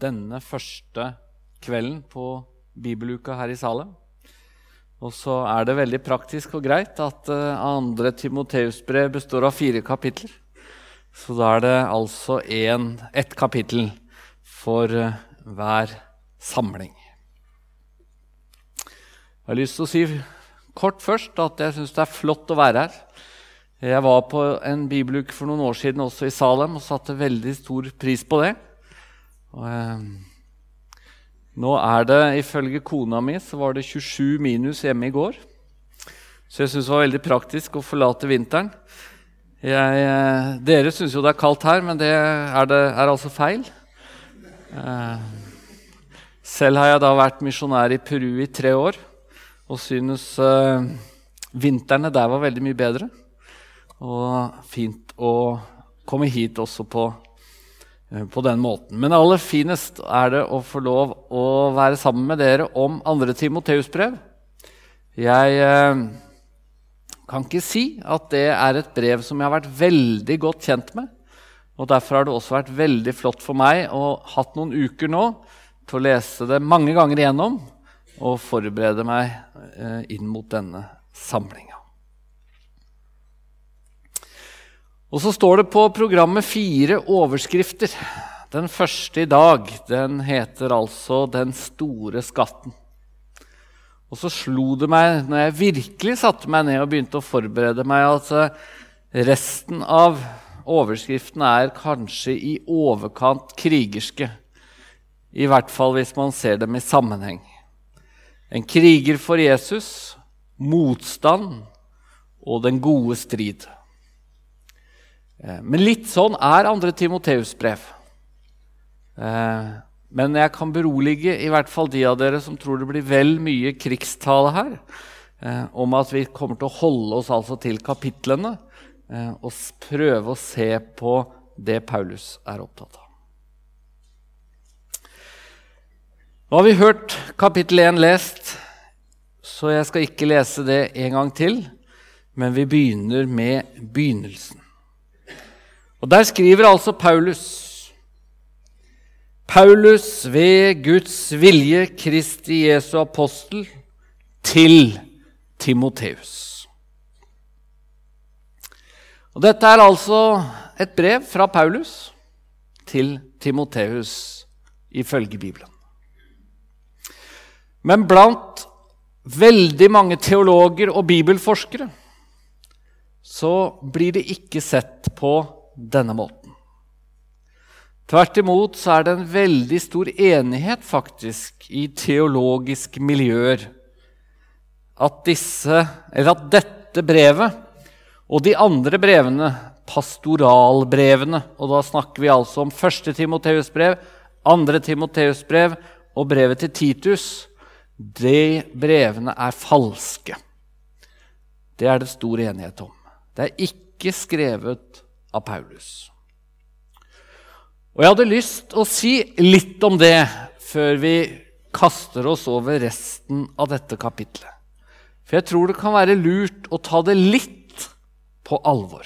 denne første kvelden på bibeluka her i Salem. Og så er det veldig praktisk og greit at uh, andre Timoteus-brev består av fire kapitler. Så da er det altså ett kapittel for uh, hver samling. Jeg har lyst til å si kort først at jeg syns det er flott å være her. Jeg var på en bibeluke for noen år siden også i Salem og satte veldig stor pris på det. Og, eh, nå er det ifølge kona mi så var det 27 minus hjemme i går. Så jeg syns det var veldig praktisk å forlate vinteren. Jeg, eh, dere syns jo det er kaldt her, men det er, det, er altså feil. Eh, selv har jeg da vært misjonær i Peru i tre år og synes eh, vintrene der var veldig mye bedre. Og fint å komme hit også på, på den måten. Men aller finest er det å få lov å være sammen med dere om 2. Timoteus-brev. Jeg eh, kan ikke si at det er et brev som jeg har vært veldig godt kjent med. Og Derfor har det også vært veldig flott for meg å hatt noen uker nå til å lese det mange ganger igjennom og forberede meg eh, inn mot denne samlingen. Og så står det på programmet fire overskrifter. Den første i dag den heter altså 'Den store skatten'. Og så slo det meg, når jeg virkelig satte meg ned og begynte å forberede meg, at eh, resten av overskriften er kanskje i overkant krigerske. I hvert fall hvis man ser dem i sammenheng. En kriger for Jesus, motstand og den gode strid. Eh, men litt sånn er andre Timoteus brev. Eh, men jeg kan berolige i hvert fall de av dere som tror det blir vel mye krigstale her, eh, om at vi kommer til å holde oss altså til kapitlene og prøve å se på det Paulus er opptatt av. Nå har vi hørt kapittel 1 lest, så jeg skal ikke lese det en gang til. Men vi begynner med begynnelsen. Og Der skriver altså Paulus Paulus ved Guds vilje, Kristi Jesu apostel, til Timoteus. Og Dette er altså et brev fra Paulus til Timoteus ifølge Bibelen. Men blant veldig mange teologer og bibelforskere så blir det ikke sett på denne måten. Tvert imot så er det en veldig stor enighet faktisk i teologiske miljøer at, disse, at dette brevet og de andre brevene, pastoralbrevene Og da snakker vi altså om 1. Timoteus brev, 2. Timoteus brev og brevet til Titus. De brevene er falske. Det er det stor enighet om. Det er ikke skrevet av Paulus. Og Jeg hadde lyst til å si litt om det før vi kaster oss over resten av dette kapitlet. For jeg tror det kan være lurt å ta det litt på alvor.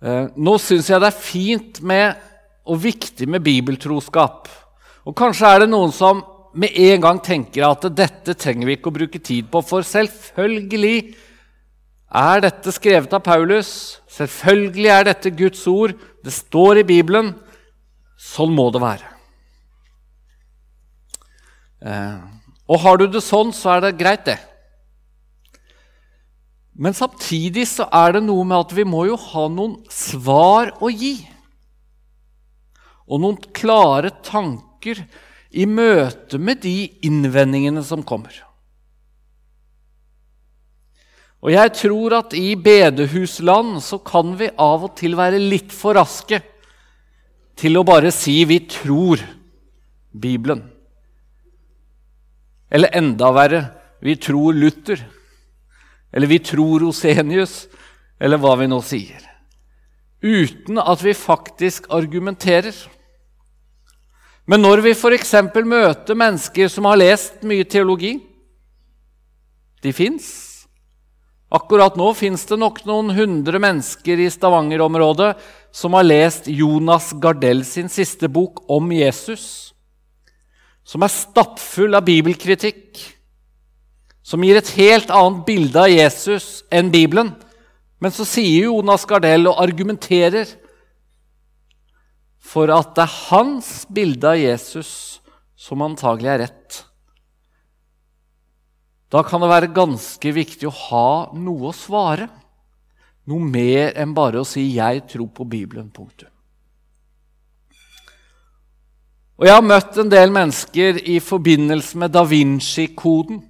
Eh, nå syns jeg det er fint med, og viktig med bibeltroskap. Og kanskje er det noen som med en gang tenker at dette trenger vi ikke å bruke tid på, for selvfølgelig er dette skrevet av Paulus? Selvfølgelig er dette Guds ord. Det står i Bibelen. Sånn må det være. Eh, og har du det sånn, så er det greit, det. Men samtidig så er det noe med at vi må jo ha noen svar å gi. Og noen klare tanker i møte med de innvendingene som kommer. Og jeg tror at i bedehusland så kan vi av og til være litt for raske til å bare si 'vi tror Bibelen'. Eller enda verre 'vi tror Luther'. Eller 'vi tror Rosenius', eller hva vi nå sier. Uten at vi faktisk argumenterer. Men når vi f.eks. møter mennesker som har lest mye teologi De fins Akkurat nå fins det nok noen hundre mennesker i Stavanger-området som har lest Jonas Gardell sin siste bok om Jesus, som er stappfull av bibelkritikk, som gir et helt annet bilde av Jesus enn Bibelen. Men så sier Jonas Gardell og argumenterer for at det er hans bilde av Jesus som antagelig er rett. Da kan det være ganske viktig å ha noe å svare. Noe mer enn bare å si 'jeg tror på Bibelen'. punktum. Og Jeg har møtt en del mennesker i forbindelse med Da Vinci-koden,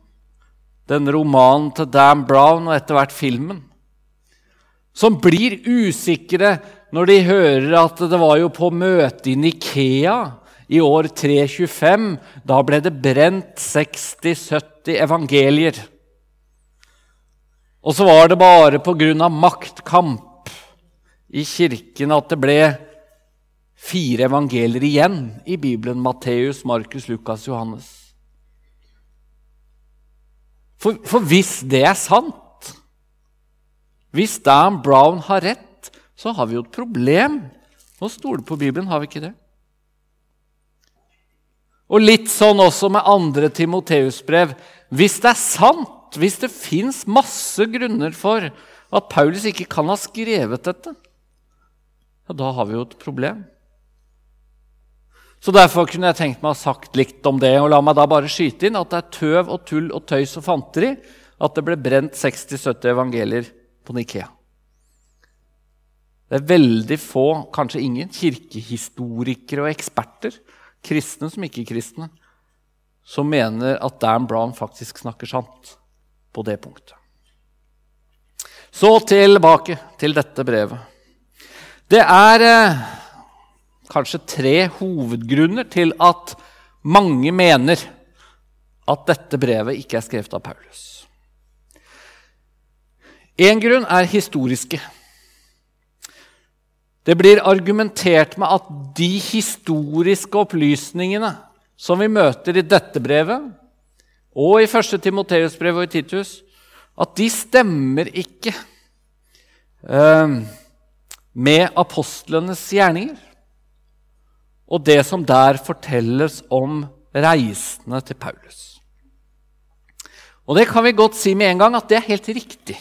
denne romanen til Dan Brown og etter hvert filmen, som blir usikre når de hører at det var jo på møtet i Nikea i år 325. Da ble det brent 60-70 evangelier. Og så var det bare pga. maktkamp i kirken at det ble fire evangelier igjen i Bibelen. Matteus, Markus, Lukas, Johannes. For, for hvis det er sant, hvis Dan Brown har rett, så har vi jo et problem. Nå stoler på Bibelen, har vi ikke det? Og litt sånn også med andre Timoteus-brev. Hvis det er sant, hvis det fins masse grunner for at Paulus ikke kan ha skrevet dette, ja, da har vi jo et problem. Så Derfor kunne jeg tenkt meg å ha sagt litt om det. Og la meg da bare skyte inn at det er tøv og tull og tøys og fanteri at det ble brent 60-70 evangelier på Nikea. Det er veldig få, kanskje ingen, kirkehistorikere og eksperter kristne som ikke-kristne, som mener at Dan Brown faktisk snakker sant på det punktet. Så tilbake til dette brevet. Det er eh, kanskje tre hovedgrunner til at mange mener at dette brevet ikke er skrevet av Paulus. Én grunn er historiske. Det blir argumentert med at de historiske opplysningene som vi møter i dette brevet, og i 1. Timoteus brev og i Titus, at de stemmer ikke eh, med apostlenes gjerninger og det som der fortelles om reisene til Paulus. Og det kan vi godt si med en gang at det er helt riktig.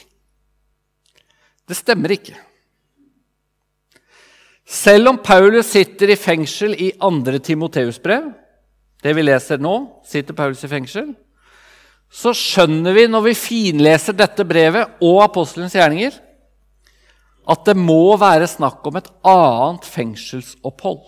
Det stemmer ikke. Selv om Paulus sitter i fengsel i 2. Timoteus-brev, det vi leser nå, sitter Paulus i fengsel, så skjønner vi når vi finleser dette brevet og apostelens gjerninger, at det må være snakk om et annet fengselsopphold.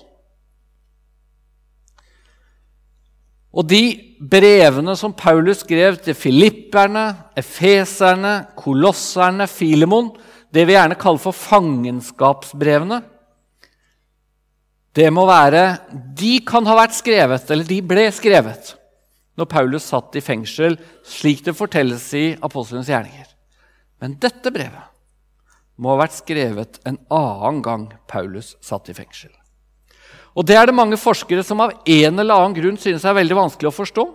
Og de brevene som Paulus skrev til filipperne, efeserne, kolosserne, Filemon, det vi gjerne kaller for fangenskapsbrevene, det må være De kan ha vært skrevet, eller de ble skrevet, når Paulus satt i fengsel, slik det fortelles i Apostelens gjerninger. Men dette brevet må ha vært skrevet en annen gang Paulus satt i fengsel. Og Det er det mange forskere som av en eller annen grunn synes er veldig vanskelig å forstå.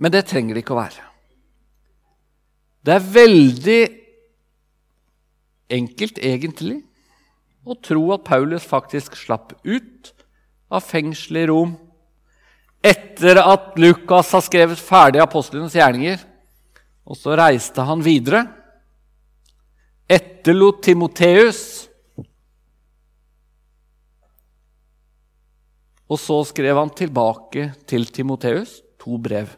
Men det trenger det ikke å være. Det er veldig enkelt, egentlig, å tro at Paulus faktisk slapp ut av fengselet i Rom etter at Lukas har skrevet ferdig apostlenes gjerninger. Og så reiste han videre. Etterlot Timoteus. Og så skrev han tilbake til Timoteus to brev,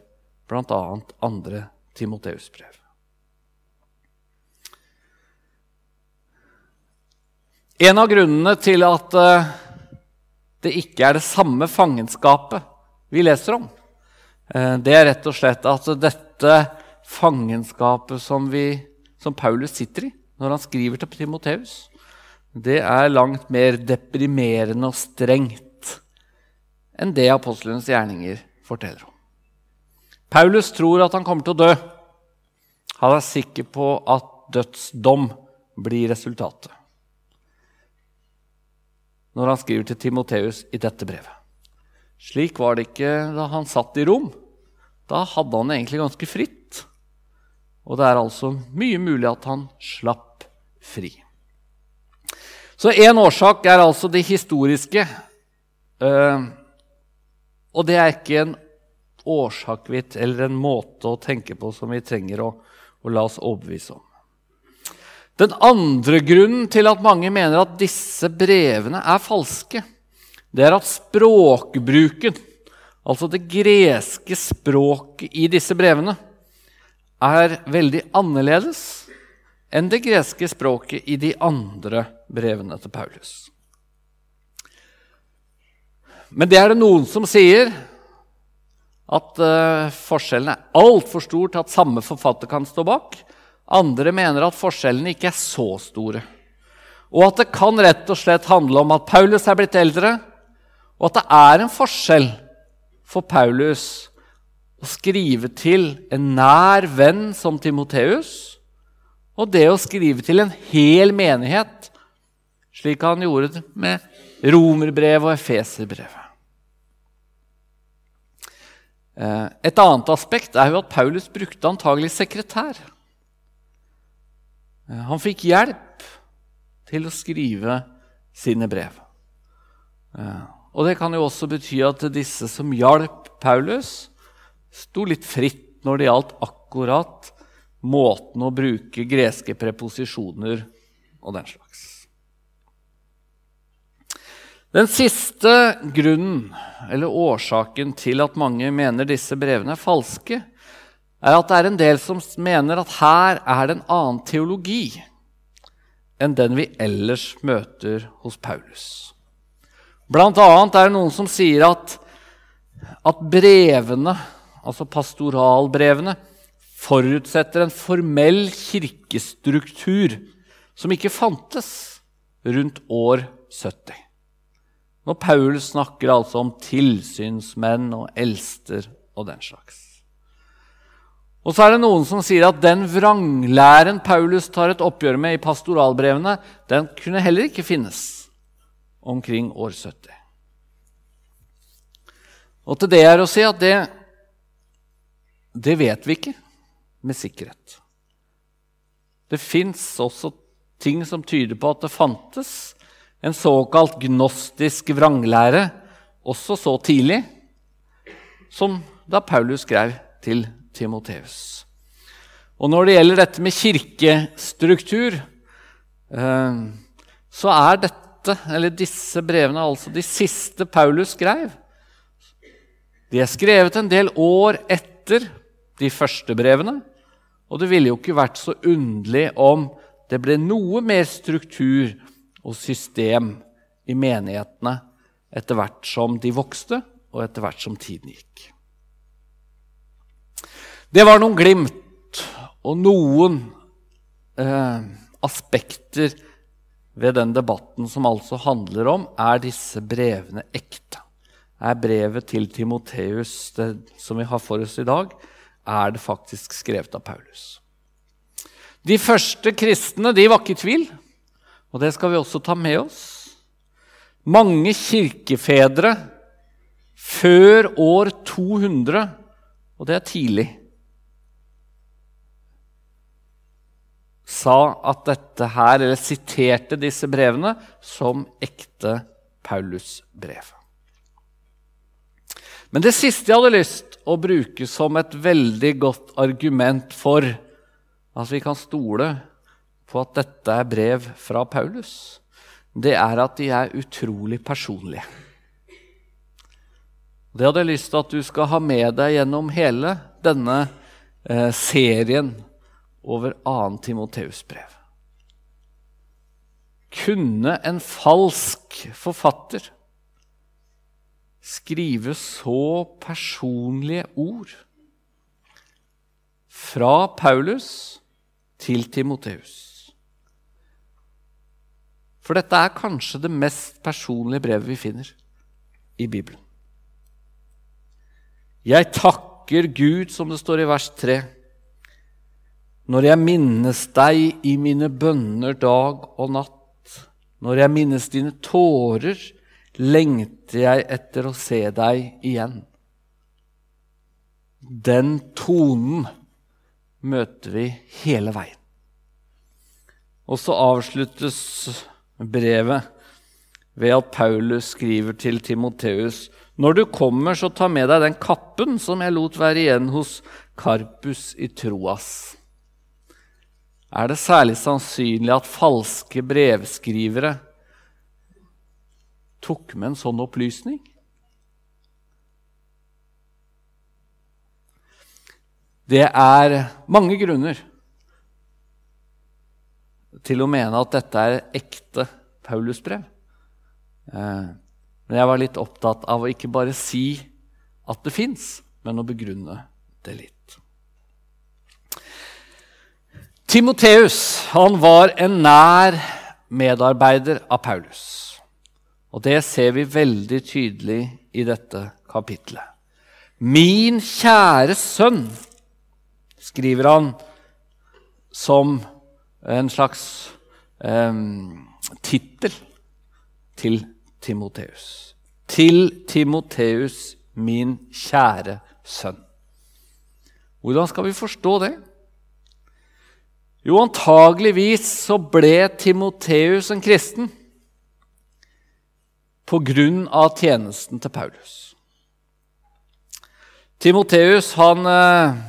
bl.a. andre Timoteus-brev. En av grunnene til at eh, det ikke er det samme fangenskapet vi leser om, eh, det er rett og slett at dette fangenskapet som, vi, som Paulus sitter i når han skriver til Timoteus, det er langt mer deprimerende og strengt enn det apostlenes gjerninger forteller om. Paulus tror at han kommer til å dø. Han er sikker på at dødsdom blir resultatet når han skriver til Timoteus i dette brevet. Slik var det ikke da han satt i Rom. Da hadde han det egentlig ganske fritt. Og det er altså mye mulig at han slapp fri. Så én årsak er altså det historiske. Uh, og det er ikke en årsakvitt eller en måte å tenke på som vi trenger å, å la oss overbevise om. Den andre grunnen til at mange mener at disse brevene er falske, det er at språkbruken, altså det greske språket i disse brevene, er veldig annerledes enn det greske språket i de andre brevene til Paulus. Men det er det noen som sier, at uh, forskjellen er altfor stor til at samme forfatter kan stå bak. Andre mener at forskjellene ikke er så store. Og at det kan rett og slett handle om at Paulus er blitt eldre, og at det er en forskjell for Paulus å skrive til en nær venn som Timoteus, og det å skrive til en hel menighet, slik han gjorde med romerbrevet og efeserbrevet. Eh, et annet aspekt er jo at Paulus brukte antagelig sekretær. Eh, han fikk hjelp til å skrive sine brev. Eh, og det kan jo også bety at disse som hjalp Paulus, sto litt fritt når det gjaldt akkurat måten å bruke greske preposisjoner og den slags. Den siste grunnen, eller årsaken til at mange mener disse brevene er falske, er at det er en del som mener at her er det en annen teologi enn den vi ellers møter hos Paulus. Blant annet er det noen som sier at, at brevene, altså pastoralbrevene, forutsetter en formell kirkestruktur som ikke fantes rundt år 70. Når Paul snakker altså om tilsynsmenn og elster og den slags. Og så er det noen som sier at den vranglæren Paulus tar et oppgjør med i pastoralbrevene, den kunne heller ikke finnes omkring år 70. Og til det er å si at det, det vet vi ikke med sikkerhet. Det fins også ting som tyder på at det fantes en såkalt gnostisk vranglære også så tidlig som da Paulus skrev til Timoteus. Og når det gjelder dette med kirkestruktur, eh, så er dette, eller disse brevene, altså de siste Paulus skrev. De er skrevet en del år etter de første brevene. Og det ville jo ikke vært så underlig om det ble noe mer struktur og system i menighetene etter hvert som de vokste, og etter hvert som tiden gikk. Det var noen glimt og noen eh, aspekter ved den debatten som altså handler om er disse brevene ekte. Er brevet til Timoteus som vi har for oss i dag, er det faktisk skrevet av Paulus. De første kristne de var ikke i tvil. Og det skal vi også ta med oss. Mange kirkefedre før år 200, og det er tidlig, sa at dette her, eller siterte disse brevene som ekte Paulus-brev. Men det siste jeg hadde lyst å bruke som et veldig godt argument for at vi kan stole på at dette er brev fra Paulus, det er at de er utrolig personlige. Det hadde jeg lyst til at du skal ha med deg gjennom hele denne eh, serien over 2. Timoteus brev. Kunne en falsk forfatter skrive så personlige ord fra Paulus til Timoteus? For dette er kanskje det mest personlige brevet vi finner i Bibelen. Jeg takker Gud, som det står i vers 3, når jeg minnes deg i mine bønner dag og natt. Når jeg minnes dine tårer, lengter jeg etter å se deg igjen. Den tonen møter vi hele veien. Og så avsluttes brevet ved at Paulus skriver til Timoteus.: Når du kommer, så ta med deg den kappen som jeg lot være igjen hos Karpus i Troas. Er det særlig sannsynlig at falske brevskrivere tok med en sånn opplysning? Det er mange grunner til å mene at dette er ekte Paulusbrev. Eh, men jeg var litt opptatt av å ikke bare si at det fins, men å begrunne det litt. Timoteus var en nær medarbeider av Paulus. Og det ser vi veldig tydelig i dette kapitlet. Min kjære sønn, skriver han som en slags eh, tittel til Timoteus. Til Timoteus, min kjære sønn. Hvordan skal vi forstå det? Jo, antageligvis så ble Timoteus en kristen på grunn av tjenesten til Paulus. Timoteus han eh,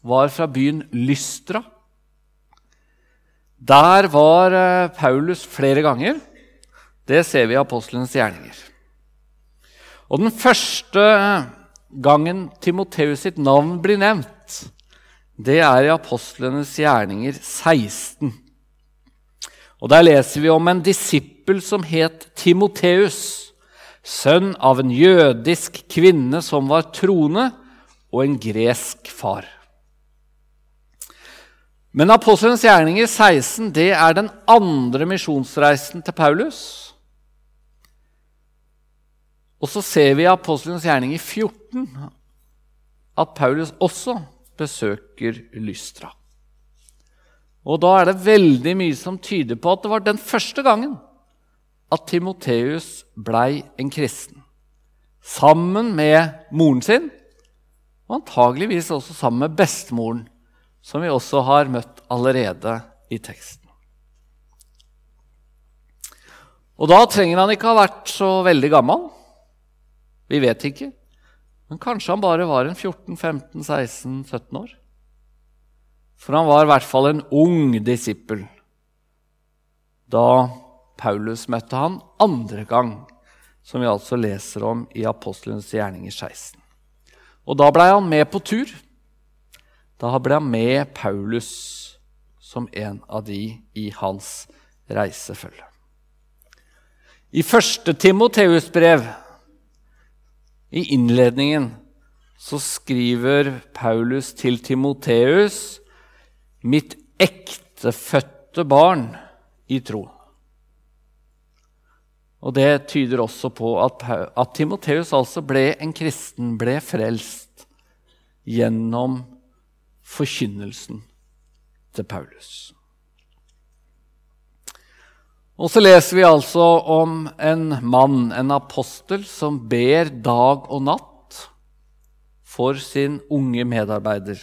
var fra byen Lystra. Der var eh, Paulus flere ganger. Det ser vi i apostlenes gjerninger. Og den første gangen Timoteus sitt navn blir nevnt, det er i apostlenes gjerninger 16. Og Der leser vi om en disippel som het Timoteus, sønn av en jødisk kvinne som var troende, og en gresk far. Men apostlenes gjerninger 16 det er den andre misjonsreisen til Paulus. Og så ser vi i apostlenes gjerninger 14 at Paulus også besøker Lystra. Og da er det veldig mye som tyder på at det var den første gangen at Timoteus blei en kristen. Sammen med moren sin, og antageligvis også sammen med bestemoren, som vi også har møtt allerede i teksten. Og da trenger han ikke ha vært så veldig gammel. Vi vet ikke. Men kanskje han bare var en 14-15-16-17 år? For han var i hvert fall en ung disippel da Paulus møtte han andre gang, som vi altså leser om i Apostelens gjerninger 16. Og da blei han med på tur. Da ble han med Paulus som en av de i hans reisefølge. I første Timoteus brev i innledningen så skriver Paulus til Timoteus mitt ektefødte barn i tro. Og Det tyder også på at, at Timoteus altså ble en kristen, ble frelst gjennom forkynnelsen til Paulus. Og så leser vi altså om en mann, en apostel, som ber dag og natt for sin unge medarbeider.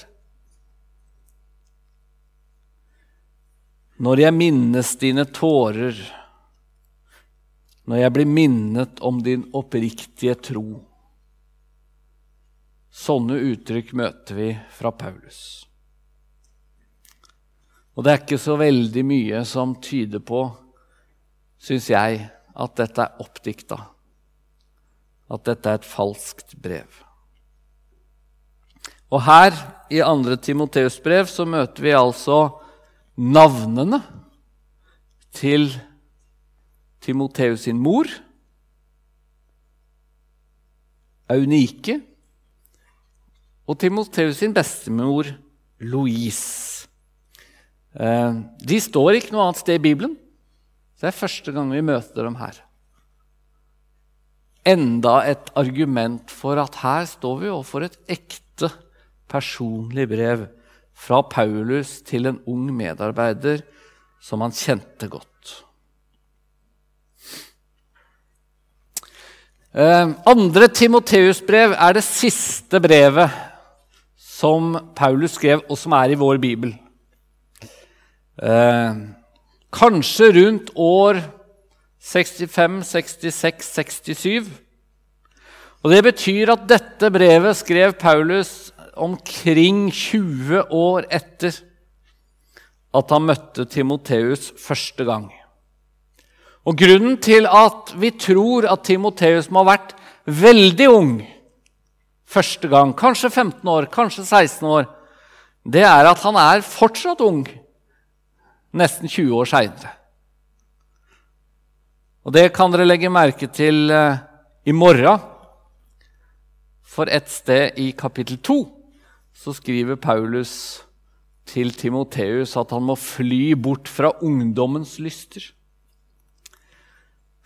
Når jeg minnes dine tårer, når jeg blir minnet om din oppriktige tro. Sånne uttrykk møter vi fra Paulus. Og det er ikke så veldig mye som tyder på syns jeg at dette er oppdikta. At dette er et falskt brev. Og her, i 2. Timoteus brev, så møter vi altså navnene til Timoteus sin mor, Aunike, og Timoteus sin bestemor, Louise. Eh, de står ikke noe annet sted i Bibelen. Så det er første gang vi møter dem her. Enda et argument for at her står vi overfor et ekte personlig brev fra Paulus til en ung medarbeider som han kjente godt. Eh, andre Timoteus-brev er det siste brevet som Paulus skrev, og som er i vår bibel. Kanskje rundt år 65, 66, 67. Og Det betyr at dette brevet skrev Paulus omkring 20 år etter at han møtte Timoteus første gang. Og Grunnen til at vi tror at Timoteus må ha vært veldig ung første gang, kanskje 15 år, kanskje 16 år, det er at han er fortsatt ung nesten 20 år seinere. Og det kan dere legge merke til uh, i morgen. For et sted i kapittel 2 så skriver Paulus til Timoteus at han må fly bort fra ungdommens lyster.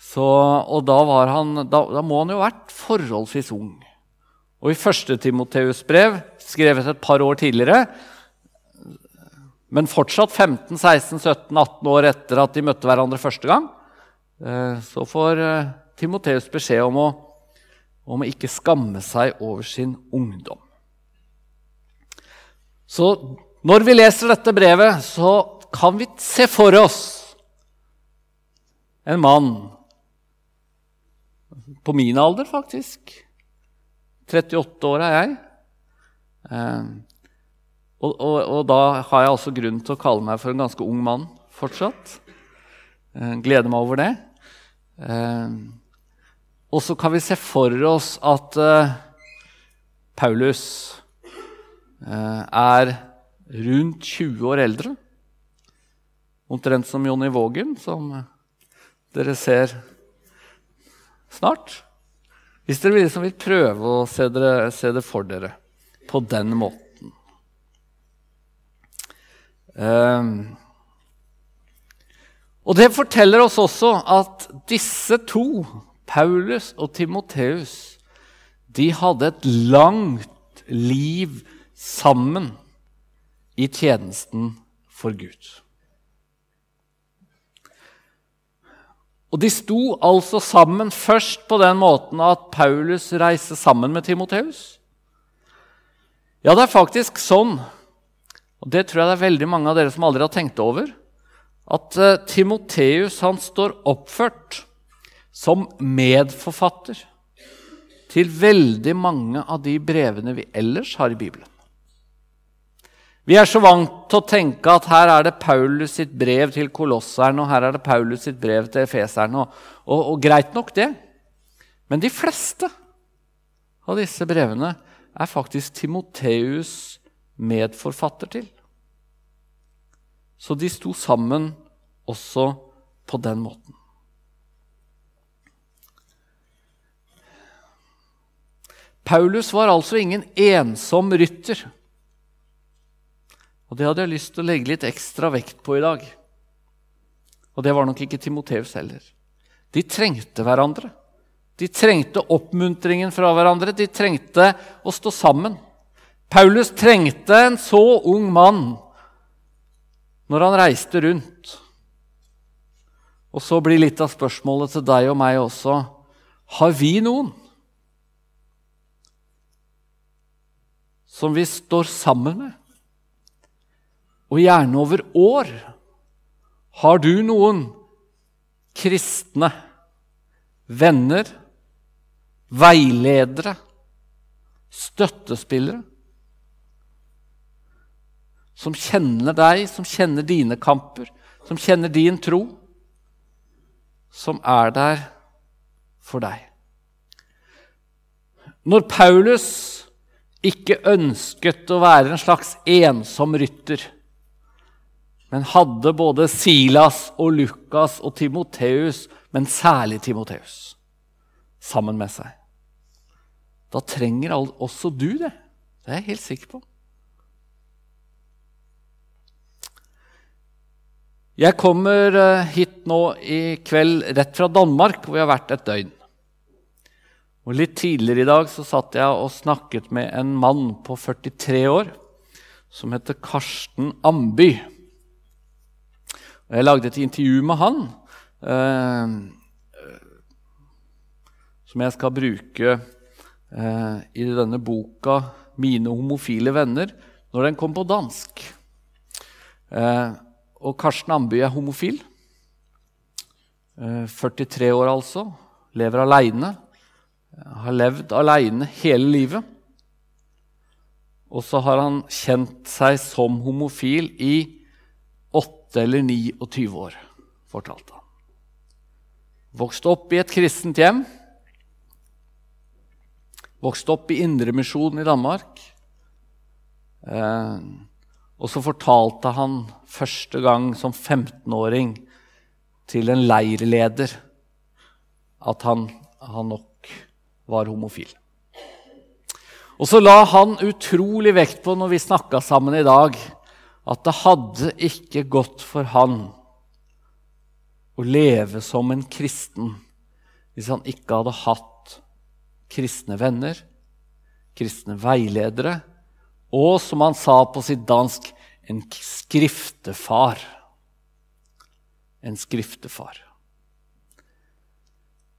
Så, og da, han, da, da, må han jo ha vært forholdsvis ung. Og i første Timoteus' brev, skrevet et par år tidligere, men fortsatt 15, 16, 17, 18 år etter at de møtte hverandre første gang, eh, så får eh, Timoteus beskjed om å, om å ikke skamme seg over sin ungdom. Så når vi leser dette brevet, så kan vi se for oss en mann på min alder, faktisk. 38 år er jeg. Og, og, og, da har jeg altså grunn til å kalle meg for en ganske ung mann fortsatt. Eh, gleder meg over det. Eh, og så kan vi se for oss at eh, Paulus er rundt 20 år eldre. Omtrent som Jonny Vågen, som dere ser snart. Hvis dere vil prøve å se det for dere på den måten. Um, og det forteller oss også at disse to, Paulus og Timoteus, de hadde et langt liv sammen i tjenesten for Gud. Og de sto altså sammen først på den måten at Paulus reiste sammen med Timoteus. Ja, det er faktisk sånn og Det tror jeg det er veldig mange av dere som aldri har tenkt over. At uh, Timoteus han står oppført som medforfatter til veldig mange av de brevene vi ellers har i Bibelen. Vi er så vant til å tenke at her er det Paulus sitt brev til kolosserne, og her er det Paulus sitt brev til efeserne, og, og, og greit nok det. Men de fleste av disse brevene er faktisk Timoteus' medforfatter til. Så de sto sammen også på den måten. Paulus var altså ingen ensom rytter. Og Det hadde jeg lyst til å legge litt ekstra vekt på i dag. Og det var nok ikke Timoteus heller. De trengte hverandre. De trengte oppmuntringen fra hverandre. De trengte å stå sammen. Paulus trengte en så ung mann når han reiste rundt. Og så blir litt av spørsmålet til deg og meg også har vi noen som vi står sammen med? Og gjerne over år. Har du noen kristne venner, veiledere, støttespillere som kjenner deg, som kjenner dine kamper, som kjenner din tro, som er der for deg. Når Paulus ikke ønsket å være en slags ensom rytter, men hadde både Silas og Lukas og Timoteus, men særlig Timoteus, sammen med seg. Da trenger også du det. Det er jeg helt sikker på. Jeg kommer eh, hit nå i kveld rett fra Danmark, hvor jeg har vært et døgn. Og Litt tidligere i dag så satt jeg og snakket med en mann på 43 år som heter Karsten Amby. Jeg lagde et intervju med han eh, som jeg skal bruke eh, i denne boka mine homofile venner når den kom på dansk. Eh, og Karsten Amby er homofil. Eh, 43 år, altså. Lever aleine. Har levd aleine hele livet. Og så har han kjent seg som homofil i 8 eller 29 år, fortalte han. Vokste opp i et kristent hjem. Vokste opp i Indremisjonen i Danmark. Eh, og så fortalte han første gang som 15-åring til en leirleder at han, han nok var homofil. Og så la han utrolig vekt på når vi snakka sammen i dag, at det hadde ikke gått for han å leve som en kristen hvis han ikke hadde hatt kristne venner, kristne veiledere og, som han sa på sitt dansk, en skriftefar. En skriftefar.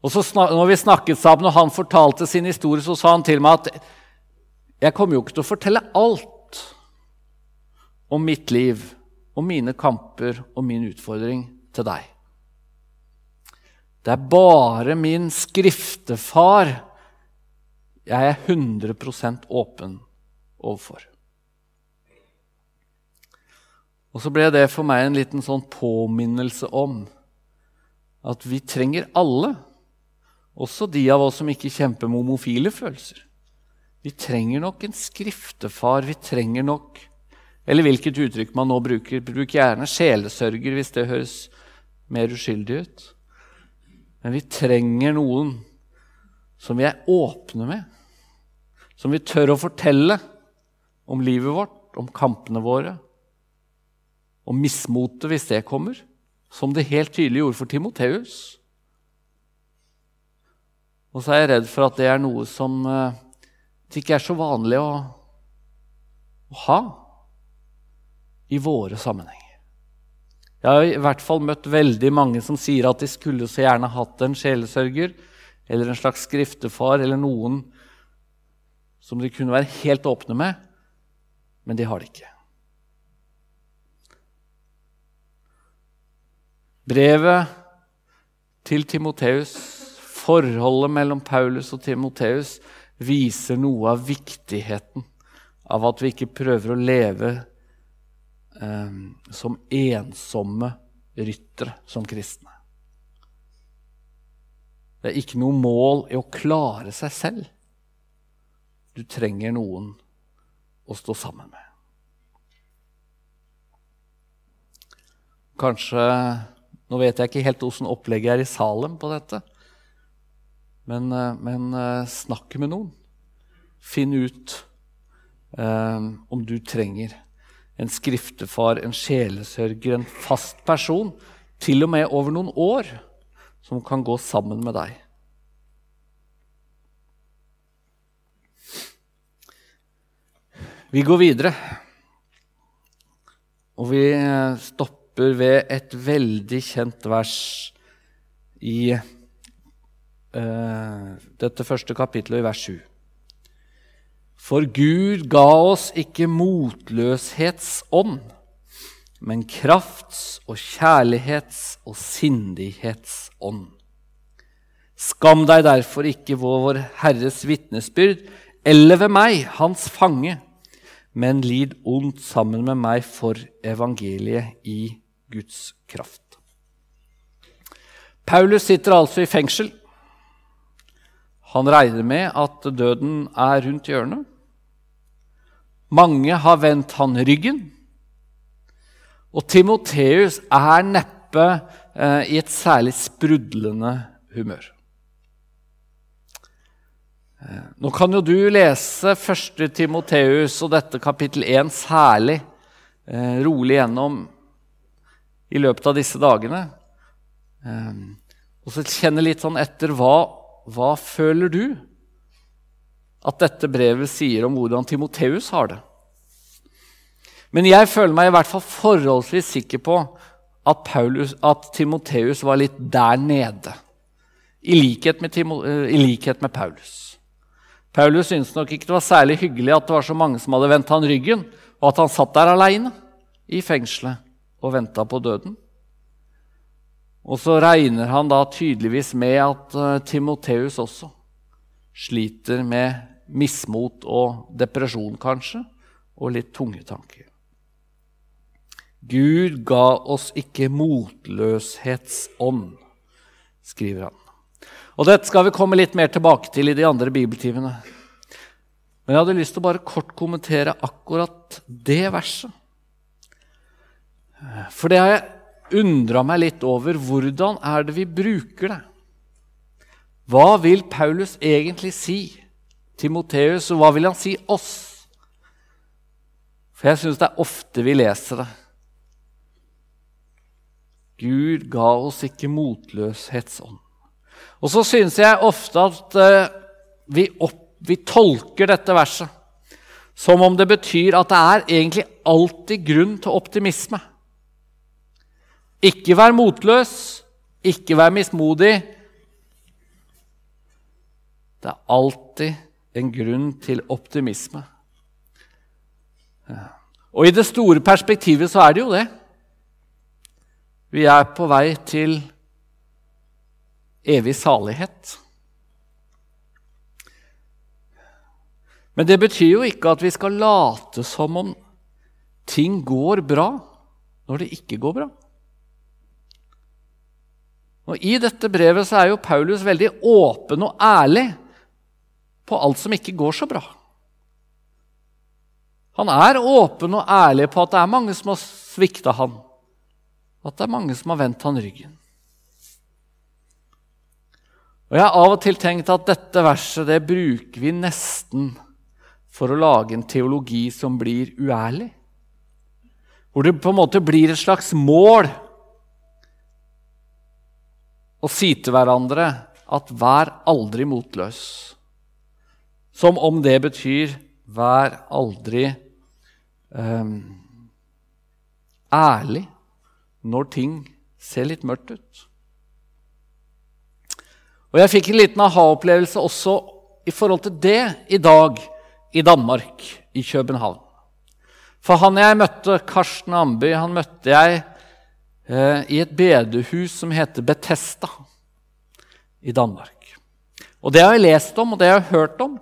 Og så når vi snakket sammen, og han fortalte sin historie, så sa han til meg at jeg kommer jo ikke til å fortelle alt om mitt liv, om mine kamper og min utfordring til deg. Det er bare min skriftefar jeg er 100% åpen overfor. Og så ble det for meg en liten sånn påminnelse om at vi trenger alle, også de av oss som ikke kjemper med homofile følelser. Vi trenger nok en skriftefar. Vi trenger nok Eller hvilket uttrykk man nå bruker. Bruk gjerne sjelesørger hvis det høres mer uskyldig ut. Men vi trenger noen som vi er åpne med. Som vi tør å fortelle om livet vårt, om kampene våre, om mismotet hvis det kommer, som det helt tydelig gjorde for Timoteus. Og så er jeg redd for at det er noe som eh, det ikke er så vanlig å, å ha i våre sammenhenger. Jeg har i hvert fall møtt veldig mange som sier at de skulle så gjerne hatt en sjelesørger eller en slags skriftefar eller noen som de kunne være helt åpne med, men de har det ikke. Brevet til Timoteus, forholdet mellom Paulus og Timoteus, viser noe av viktigheten av at vi ikke prøver å leve eh, som ensomme ryttere som kristne. Det er ikke noe mål i å klare seg selv. Du trenger noen å stå sammen med. Kanskje nå vet jeg ikke helt åssen opplegget er i Salem på dette. Men, eh, men eh, snakk med noen. Finn ut eh, om du trenger en skriftefar, en sjelesørger, en fast person, til og med over noen år, som kan gå sammen med deg. Vi går videre, og vi stopper stopper ved et veldig kjent vers i uh, dette første kapitlet, i vers 7. For Gud ga oss ikke motløshetsånd, men krafts- og kjærlighets- og sindighetsånd. Skam deg derfor ikke vår Herres vitnesbyrd eller ved meg, hans fange, men lid ondt sammen med meg for evangeliet i Guds kraft. Paulus sitter altså i fengsel. Han regner med at døden er rundt hjørnet. Mange har vendt han ryggen. Og Timoteus er neppe eh, i et særlig sprudlende humør. Eh, nå kan jo du lese 1. Timoteus og dette kapittel 1 særlig eh, rolig gjennom i løpet av disse dagene. Um, og så kjenne litt sånn etter hva, hva føler du at dette brevet sier om hvordan Timoteus har det? Men jeg føler meg i hvert fall forholdsvis sikker på at, at Timoteus var litt der nede. I likhet, Timo, eh, I likhet med, Paulus. Paulus syntes nok ikke det var særlig hyggelig at det var så mange som hadde vendt han ryggen, og at han satt der aleine i fengselet og venta på døden. Og så regner han da tydeligvis med at uh, Timoteus også sliter med mismot og depresjon, kanskje, og litt tunge tanker. Gud ga oss ikke motløshetsånd, skriver han. Og Dette skal vi komme litt mer tilbake til i de andre bibeltimene. Men jeg hadde lyst til å bare kort kommentere akkurat det verset. For det har jeg undra meg litt over. Hvordan er det vi bruker det? Hva vil Paulus egentlig si Timoteus, og hva vil han si oss? For jeg syns det er ofte vi leser det. Gud ga oss ikke motløshetsånd. Og så syns jeg ofte at uh, vi, opp, vi, tolker dette verset som om det betyr at det er egentlig alltid grunn til optimisme. Ikke vær motløs, ikke vær mismodig. Det er alltid en grunn til optimisme. Og i det store perspektivet så er det jo det. Vi er på vei til evig salighet. Men det betyr jo ikke at vi skal late som om ting går bra når det ikke går bra. Og I dette brevet så er jo Paulus veldig åpen og ærlig på alt som ikke går så bra. Han er åpen og ærlig på at det er mange som har svikta han, at det er mange som har vendt han ryggen. Og Jeg har av og til tenkt at dette verset det bruker vi nesten for å lage en teologi som blir uærlig. Hvor det på en måte blir et slags mål å si til hverandre at 'vær aldri motløs'. Som om det betyr 'vær aldri um, ærlig' når ting ser litt mørkt ut. Og jeg fikk en liten aha-opplevelse også i forhold til det i dag i Danmark, i København. For han jeg møtte, Karsten Amby, han møtte jeg eh, i et bedehus som heter Betesta i Danmark. Og det har jeg lest om, og det har jeg hørt om.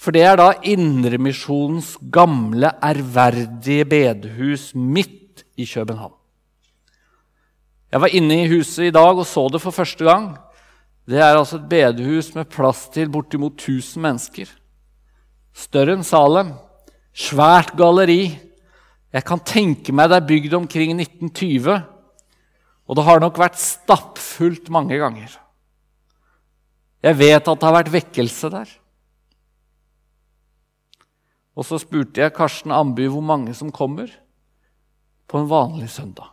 For det er da Indremisjonens gamle, ærverdige bedehus midt i København. Jeg var inne i huset i dag og så det for første gang. Det er altså et bedehus med plass til bortimot 1000 mennesker. Større enn Salem. Svært galleri. Jeg kan tenke meg det er bygd omkring 1920. Og det har nok vært stappfullt mange ganger. Jeg vet at det har vært vekkelse der. Og så spurte jeg Karsten Amby hvor mange som kommer på en vanlig søndag.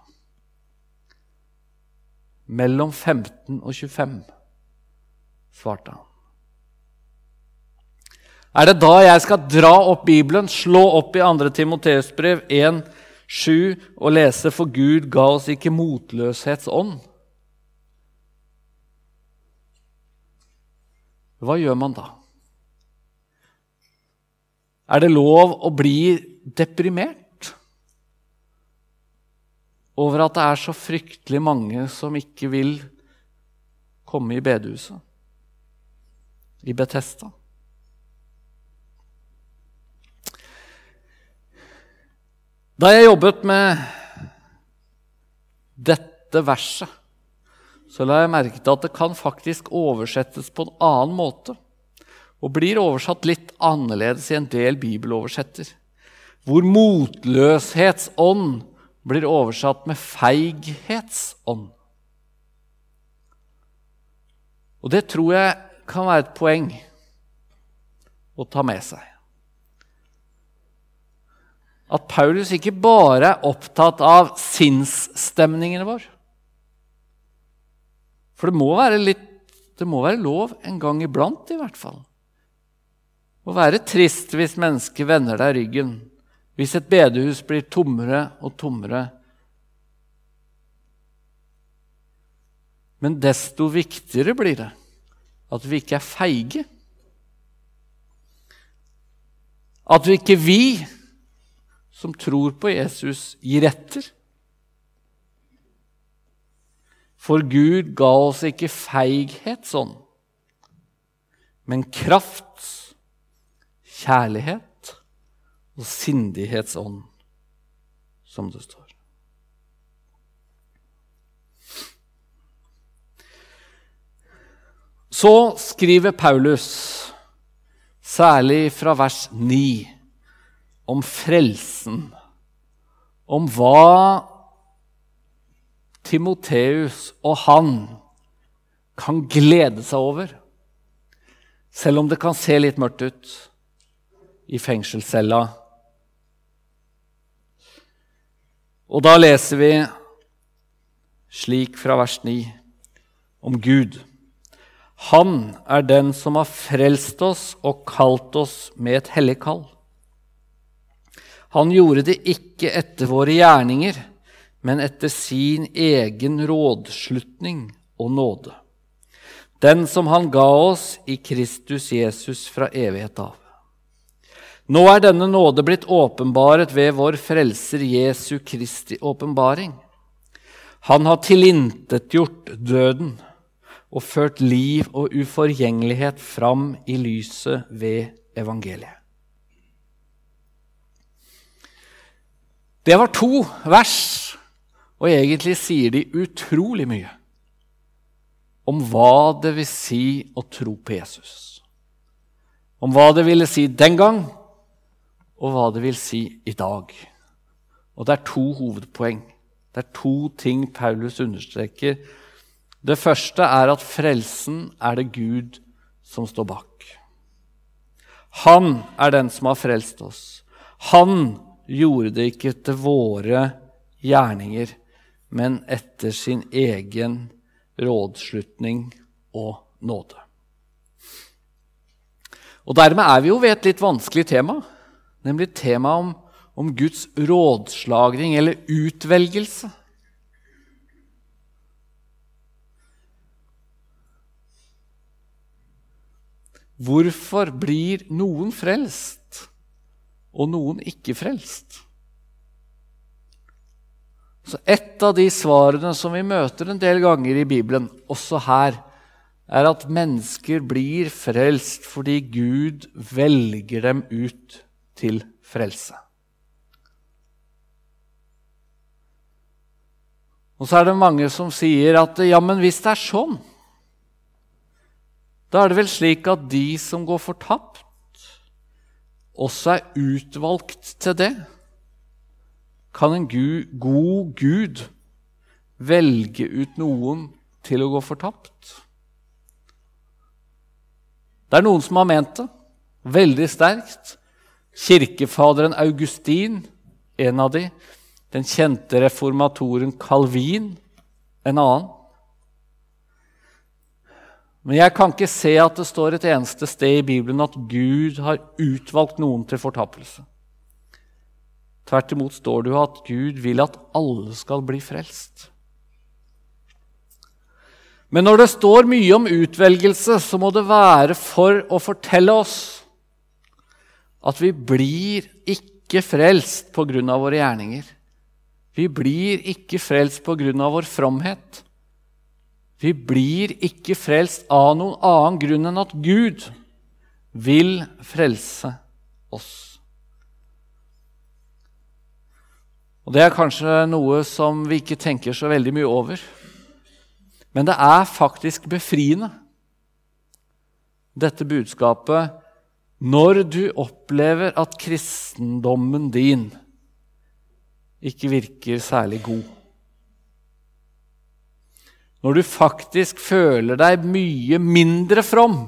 Mellom 15 og 25 svarte han. Er det da jeg skal dra opp Bibelen, slå opp i 2. Timoteus brev 1,7 og lese 'For Gud ga oss ikke motløshetsånd'? Hva gjør man da? Er det lov å bli deprimert over at det er så fryktelig mange som ikke vil komme i bedehuset? I Betesta. Da jeg jobbet med dette verset, så la jeg merke til at det kan faktisk oversettes på en annen måte. Og blir oversatt litt annerledes i en del bibeloversetter. Hvor motløshetsånd blir oversatt med feighetsånd. Og det tror jeg kan være et poeng å ta med seg. At Paulus ikke bare er opptatt av sinnsstemningene våre. For det må være, litt, det må være lov en gang iblant, i hvert fall. Å være trist hvis mennesker vender deg ryggen, hvis et bedehus blir tommere og tommere. Men desto viktigere blir det at vi ikke er feige. At vi ikke vi som tror på Jesus, gir etter. For Gud ga oss ikke feighet sånn, men kraft, kjærlighet og sindighetsånd, som det står. Så skriver Paulus, særlig fra vers 9, om frelsen, om hva Timoteus og han kan glede seg over, selv om det kan se litt mørkt ut i fengselscella. Og da leser vi slik fra vers 9 om Gud. Han er den som har frelst oss og kalt oss med et hellig kall. Han gjorde det ikke etter våre gjerninger, men etter sin egen rådslutning og nåde. Den som han ga oss i Kristus Jesus fra evighet av. Nå er denne nåde blitt åpenbaret ved vår Frelser Jesu Kristi åpenbaring. Han har tilintetgjort døden og ført liv og uforgjengelighet fram i lyset ved evangeliet. Det var to vers og egentlig sier de utrolig mye om hva det vil si å tro på Jesus. Om hva det ville si den gang, og hva det vil si i dag. Og det er to hovedpoeng. Det er to ting Paulus understreker. Det første er at frelsen er det Gud som står bak. Han er den som har frelst oss. Han gjorde det ikke etter våre gjerninger men etter sin egen rådslutning og nåde. Og Dermed er vi jo ved et litt vanskelig tema, nemlig temaet om, om Guds rådslagning eller utvelgelse. Hvorfor blir noen frelst og noen ikke frelst? Så Et av de svarene som vi møter en del ganger i Bibelen, også her, er at mennesker blir frelst fordi Gud velger dem ut til frelse. Og så er det mange som sier at ja, men hvis det er sånn, da er det vel slik at de som går fortapt, også er utvalgt til det kan en god Gud velge ut noen til å gå fortapt? Det er noen som har ment det veldig sterkt. Kirkefaderen Augustin, en av de. Den kjente reformatoren Calvin, en annen. Men jeg kan ikke se at det står et eneste sted i Bibelen at Gud har utvalgt noen til fortapelse. Tvert imot står det jo at Gud vil at alle skal bli frelst. Men når det står mye om utvelgelse, så må det være for å fortelle oss at vi blir ikke frelst av våre gjerninger. Vi blir ikke frelst av vår fromhet. Vi blir ikke frelst av noen annen grunn enn at Gud vil frelse oss. Og Det er kanskje noe som vi ikke tenker så veldig mye over. Men det er faktisk befriende, dette budskapet, når du opplever at kristendommen din ikke virker særlig god. Når du faktisk føler deg mye mindre from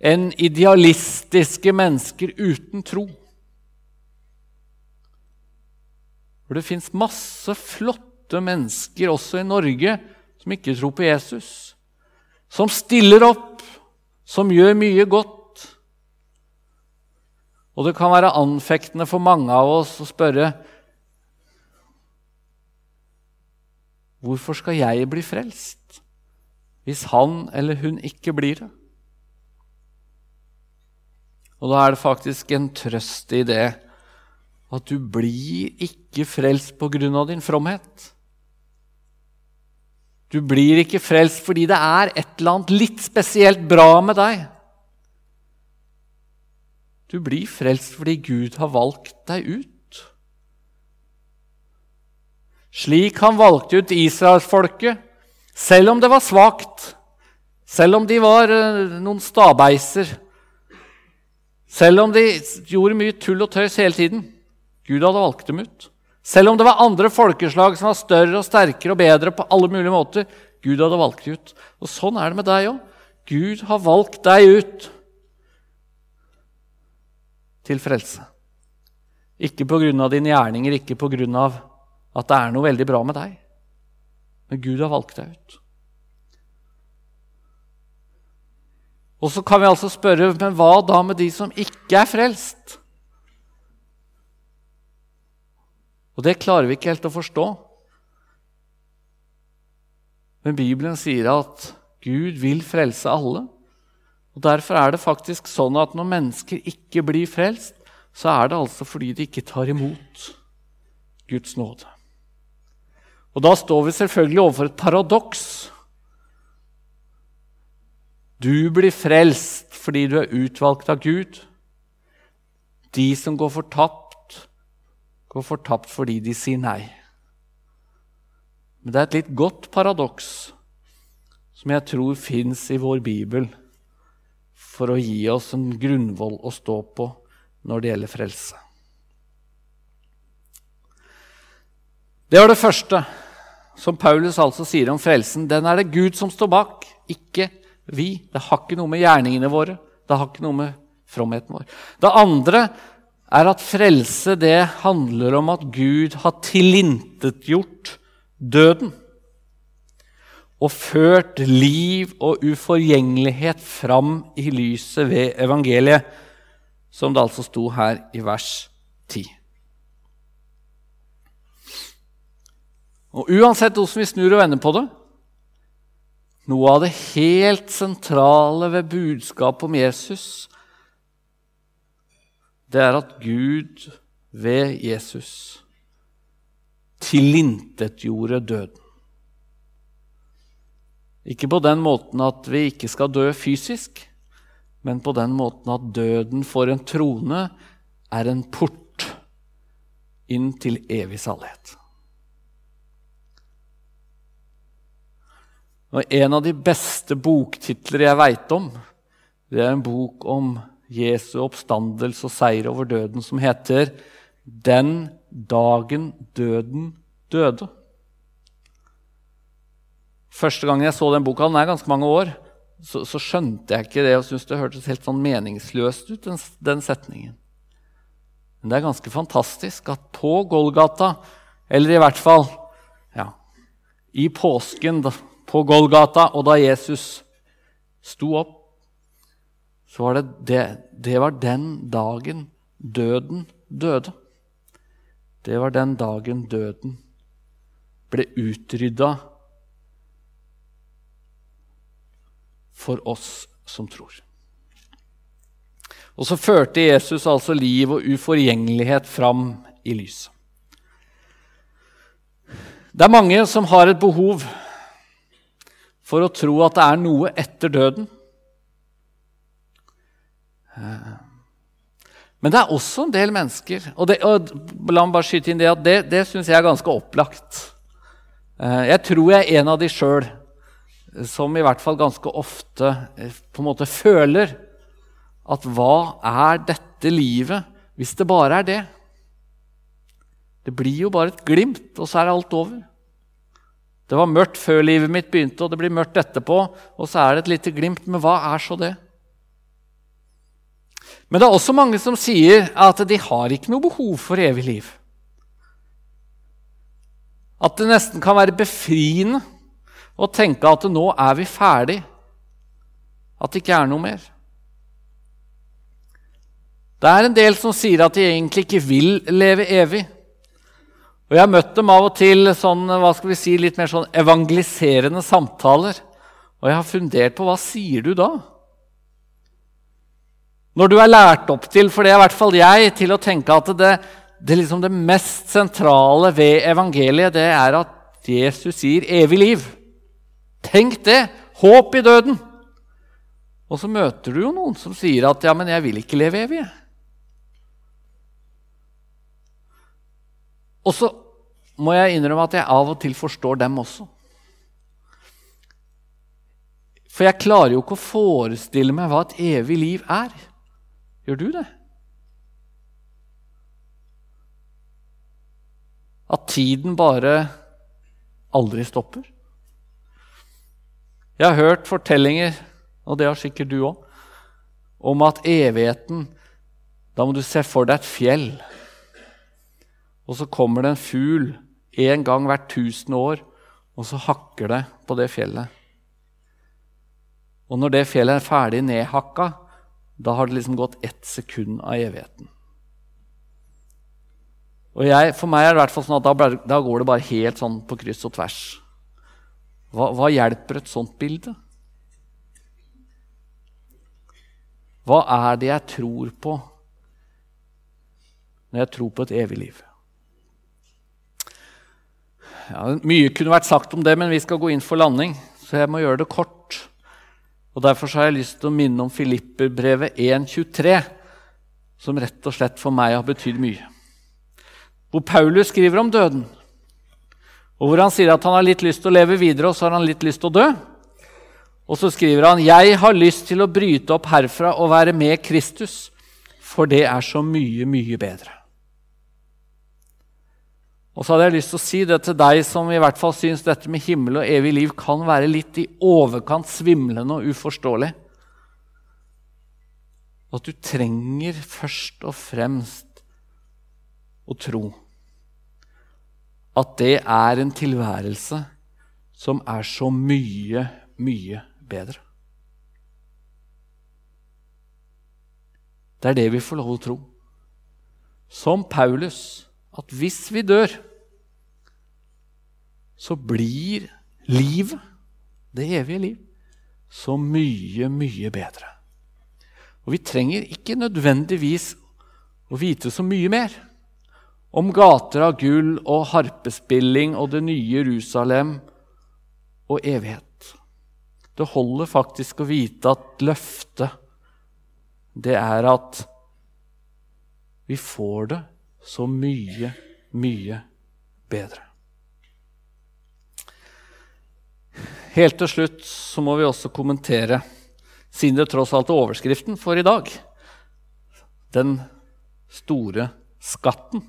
enn idealistiske mennesker uten tro. For det fins masse flotte mennesker også i Norge som ikke tror på Jesus. Som stiller opp, som gjør mye godt. Og det kan være anfektende for mange av oss å spørre Hvorfor skal jeg bli frelst hvis han eller hun ikke blir det? Og da er det faktisk en trøst i det at du blir ikke frelst på grunn av din fromhet. Du blir ikke frelst fordi det er et eller annet litt spesielt bra med deg. Du blir frelst fordi Gud har valgt deg ut. Slik han valgte ut israelsfolket, selv om det var svakt, selv om de var eh, noen stabeiser, selv om de gjorde mye tull og tøys hele tiden. Gud hadde valgt dem ut. Selv om det var andre folkeslag som var større og sterkere og bedre på alle mulige måter. Gud hadde valgt dem ut. Og sånn er det med deg òg. Gud har valgt deg ut til frelse. Ikke pga. dine gjerninger, ikke pga. At det er noe veldig bra med deg. Men Gud har valgt deg ut. Og så kan vi altså spørre men hva da med de som ikke er frelst? Og det klarer vi ikke helt å forstå. Men Bibelen sier at Gud vil frelse alle. Og Derfor er det faktisk sånn at når mennesker ikke blir frelst, så er det altså fordi de ikke tar imot Guds nåde. Og da står vi selvfølgelig overfor et paradoks. Du blir frelst fordi du er utvalgt av Gud. De som går fortapt, går fortapt fordi de sier nei. Men det er et litt godt paradoks som jeg tror fins i vår bibel for å gi oss en grunnvoll å stå på når det gjelder frelse. Det var det første som Paulus altså sier om frelsen. Den er det Gud som står bak, ikke vi. Det har ikke noe med gjerningene våre, det har ikke noe med fromheten vår. Det andre er at frelse det handler om at Gud har tilintetgjort døden og ført liv og uforgjengelighet fram i lyset ved evangeliet, som det altså sto her i vers 10. Og uansett hvordan vi snur og vender på det Noe av det helt sentrale ved budskapet om Jesus, det er at Gud ved Jesus tilintetgjorde døden. Ikke på den måten at vi ikke skal dø fysisk, men på den måten at døden for en trone er en port inn til evig salighet. Og En av de beste boktitler jeg veit om, det er en bok om Jesu oppstandelse og seier over døden, som heter 'Den dagen døden døde'. Første gang jeg så den boka, den er ganske mange år, så, så skjønte jeg ikke det og syntes det hørtes helt sånn meningsløst ut, den, den, setningen. Men det er ganske fantastisk at på Golgata, eller i hvert fall ja, i påsken da, på Golgata, og da Jesus sto opp, så var det, det, det var den dagen døden døde. Det var den dagen døden ble utrydda for oss som tror. Og så førte Jesus altså liv og uforgjengelighet fram i lyset. Det er mange som har et behov for å tro at det er noe etter døden. Men det er også en del mennesker Og, det, og la meg bare skyte inn det at det, det syns jeg er ganske opplagt. Eh, jeg tror jeg er en av de sjøl som i hvert fall ganske ofte eh, på en måte føler at hva er dette livet hvis det bare er det? Det blir jo bare et glimt, og så er alt over. Det var mørkt før livet mitt begynte, og det blir mørkt etterpå. Og så er det et lite glimt, men hva er så det? Men det er også mange som sier at de har ikke noe behov for evig liv. At det nesten kan være befriende å tenke at nå er vi ferdig, at det ikke er noe mer. Det er en del som sier at de egentlig ikke vil leve evig. Og Jeg har møtt dem av og til sånn, hva skal vi si, litt mer sånn evangeliserende samtaler. Og jeg har fundert på hva sier du da? Når du er lært opp til, for det er i hvert fall jeg, til å tenke at det, det, liksom det mest sentrale ved evangeliet, det er at Jesus sier evig liv. Tenk det! Håp i døden. Og så møter du jo noen som sier at 'ja, men jeg vil ikke leve evig'. Og så må jeg innrømme at jeg av og til forstår dem også. For jeg klarer jo ikke å forestille meg hva et evig liv er. Gjør du det? At tiden bare aldri stopper? Jeg har hørt fortellinger, og det har sikkert du òg, om at evigheten Da må du se for deg et fjell. Og så kommer det en fugl en gang hvert tusen år, og så hakker det på det fjellet. Og når det fjellet er ferdig nedhakka, da har det liksom gått ett sekund av evigheten. Og jeg, For meg er det hvert fall sånn at da, da, går det bare helt sånn på kryss og tvers. Hva, hva hjelper et sånt bilde? Hva er det jeg tror på når jeg tror på et evig liv? Ja, mye kunne vært sagt om det, men vi skal gå inn for landing, så jeg må gjøre det kort. Og Derfor har jeg lyst til å minne om Filipperbrevet 1.23, som rett og slett for meg har betydd mye. Hvor Paulus skriver om døden, og hvor han sier at han har litt lyst til å leve videre, og så har han litt lyst til å dø. Og så skriver han jeg har lyst til å bryte opp herfra og være med Kristus, for det er så mye, mye bedre. Og så hadde jeg lyst til å si det til deg som i hvert fall syns dette med himmel og evig liv kan være litt i overkant svimlende og uforståelig. At du trenger først og fremst å tro at det er en tilværelse som er så mye, mye bedre. Det er det vi får lov å tro. Som Paulus at hvis vi dør, så blir livet, det evige liv, så mye, mye bedre. Og vi trenger ikke nødvendigvis å vite så mye mer om gater av gull og harpespilling og det nye Jerusalem og evighet. Det holder faktisk å vite at løftet, det er at vi får det så mye, mye bedre. Helt til slutt så må vi også kommentere, siden det tross alt er overskriften for i dag, den store skatten.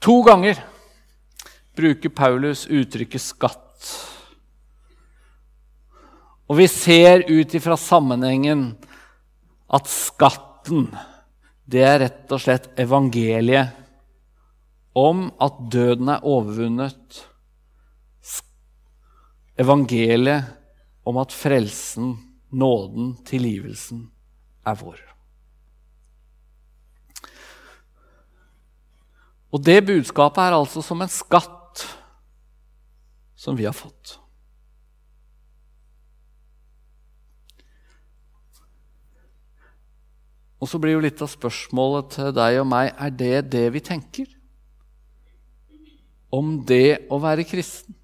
To ganger bruker Paulus uttrykket 'skatt'. Og vi ser ut ifra sammenhengen at skatten, det er rett og slett evangeliet om at døden er overvunnet. Evangeliet om at frelsen, nåden, tilgivelsen er vår. Og det budskapet er altså som en skatt som vi har fått. Og så blir jo litt av spørsmålet til deg og meg er det det vi tenker om det å være kristen,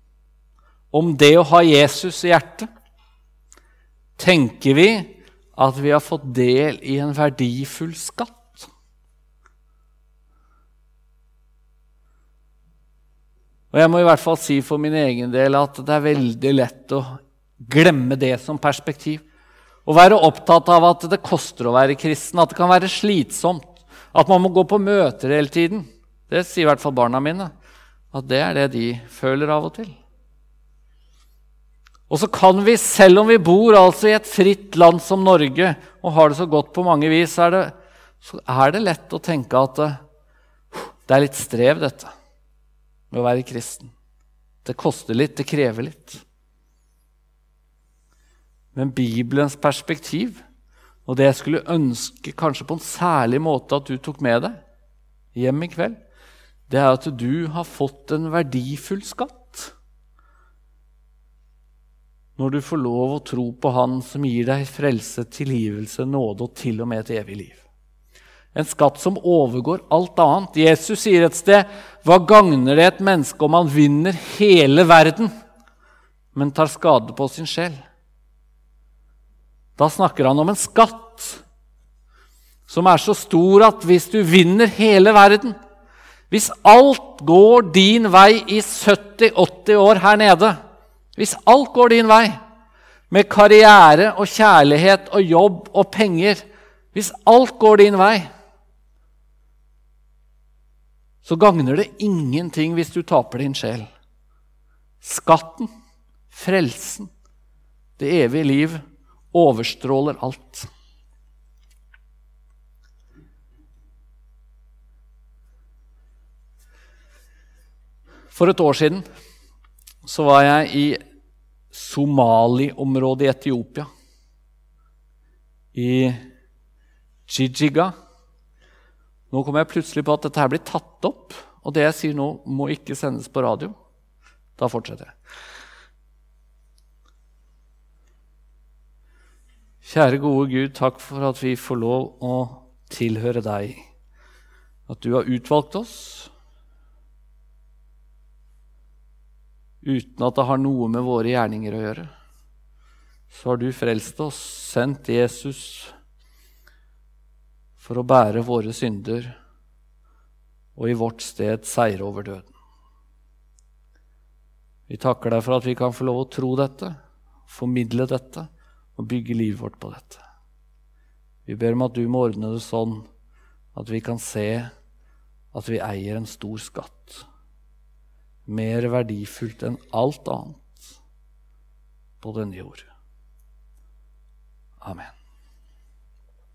om det å ha Jesus i hjertet, tenker vi at vi har fått del i en verdifull skatt. Og jeg må i hvert fall si for min egen del at det er veldig lett å glemme det som perspektiv. Å være opptatt av at det koster å være kristen, at det kan være slitsomt, at man må gå på møter hele tiden. Det sier i hvert fall barna mine at det er det de føler av og til. Og så kan vi, selv om vi bor altså i et fritt land som Norge og har det så godt på mange vis, er det, så er det lett å tenke at uh, det er litt strev, dette med å være kristen. Det koster litt, det krever litt. Men Bibelens perspektiv, og det jeg skulle ønske kanskje på en særlig måte at du tok med deg hjem i kveld, det er at du har fått en verdifull skatt. når du får lov å tro på Han som gir deg frelse, tilgivelse, nåde og til og med et evig liv. En skatt som overgår alt annet. Jesus sier et sted hva gagner det et menneske om han vinner hele verden, men tar skade på sin sjel? Da snakker han om en skatt som er så stor at hvis du vinner hele verden Hvis alt går din vei i 70-80 år her nede Hvis alt går din vei, med karriere og kjærlighet og jobb og penger Hvis alt går din vei, så gagner det ingenting hvis du taper din sjel. Skatten, frelsen, det evige liv overstråler alt. For et år siden så var jeg i Somali-området i Etiopia. I Jijiga. Nå kommer jeg plutselig på at dette her blir tatt opp, og det jeg sier nå, må ikke sendes på radio. Da fortsetter jeg. Kjære gode Gud, takk for at vi får lov å tilhøre deg. At du har utvalgt oss uten at det har noe med våre gjerninger å gjøre. Så har du frelst oss, sendt Jesus for å bære våre synder og i vårt sted seire over døden. Vi takker deg for at vi kan få lov å tro dette, formidle dette og bygge livet vårt på dette. Vi ber om at du må ordne det sånn at vi kan se at vi eier en stor skatt, mer verdifullt enn alt annet på denne jord. Amen.